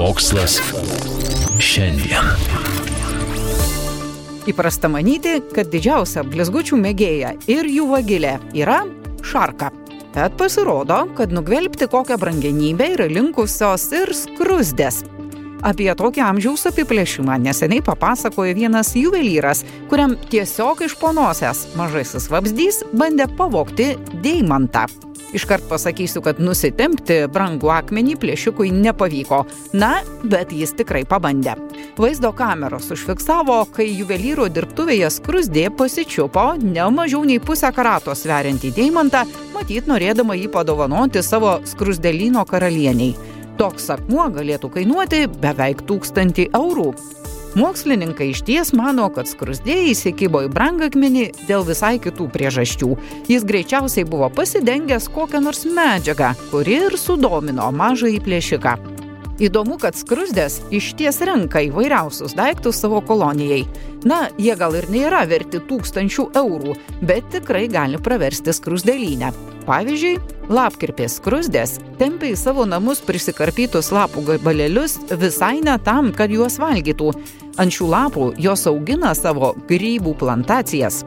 Mokslas šiandien. Įprasta manyti, kad didžiausia blizgučių mėgėja ir jų vagilė yra šarka. Bet pasirodo, kad nugvelbti kokią brangenybę yra linkusios ir skrusdės. Apie tokį amžiaus apiplėšimą neseniai papasakojo vienas juvelyras, kuriam tiesiog iš ponosės mažasis vabzdys bandė pavokti deimantą. Iškart pasakysiu, kad nusitempti brangų akmenį plėšikui nepavyko. Na, bet jis tikrai pabandė. Vaizdo kameros užfiksavo, kai juvelyro dirbtuvėje skrusdė pasičiupo ne mažiau nei pusę karato sveriantį deimantą, matyt norėdama jį padovanoti savo skrusdelino karalieniai. Toks akmuo galėtų kainuoti beveik tūkstantį eurų. Mokslininkai iš ties mano, kad skrusdėjai įsikibo į brangakmenį dėl visai kitų priežasčių. Jis greičiausiai buvo pasidengęs kokią nors medžiagą, kuri ir sudomino mažąjį plėšiką. Įdomu, kad skrusdės iš ties renka įvairiausius daiktus savo kolonijai. Na, jie gal ir nėra verti tūkstančių eurų, bet tikrai gali praversti skrusdėlynę. Pavyzdžiui, lapkirpės skrusdės tempia į savo namus prisikarpytus lapų gabalėlius visai ne tam, kad juos valgytų. Ant šių lapų jos augina savo grybų plantacijas.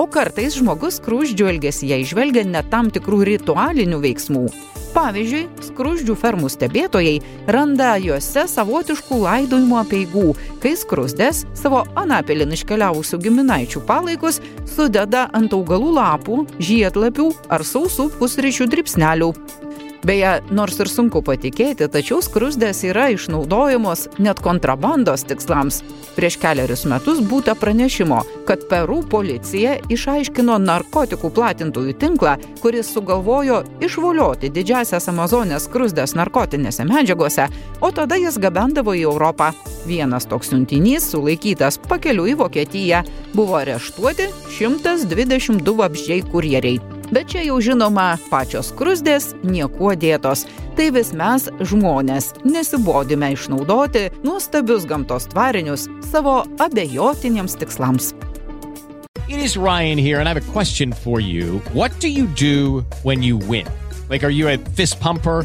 O kartais žmogus skruzdžių elgesyje išvelgia net tam tikrų ritualinių veiksmų. Pavyzdžiui, skruzdžių fermų stebėtojai randa juose savotiškų laidojimo apieigų, kai skruzdės savo anapilin iškeliavusių giminaičių palaikus sudeda ant augalų lapų, žiedlapių ar sausų pusryčių dripsnelių. Beje, nors ir sunku patikėti, tačiau skrusdės yra išnaudojamos net kontrabandos tikslams. Prieš keliarius metus būta pranešimo, kad Peru policija išaiškino narkotikų platintojų tinklą, kuris sugalvojo išvolioti didžiasias Amazonės skrusdės narkotinėse medžiagose, o tada jas gabendavo į Europą. Vienas toks siuntinys, sulaikytas pakeliu į Vokietiją, buvo areštuoti 122 vabzdžiai kurjeriai. Bet čia jau žinoma, pačios krusdės niekuo dėtos. Tai vis mes, žmonės, nesibodime išnaudoti nuostabius gamtos tvarinius savo abejotiniems tikslams. It is Ryan here, and I have a question for you. What do you do when you win? Like, are you a fist pumper?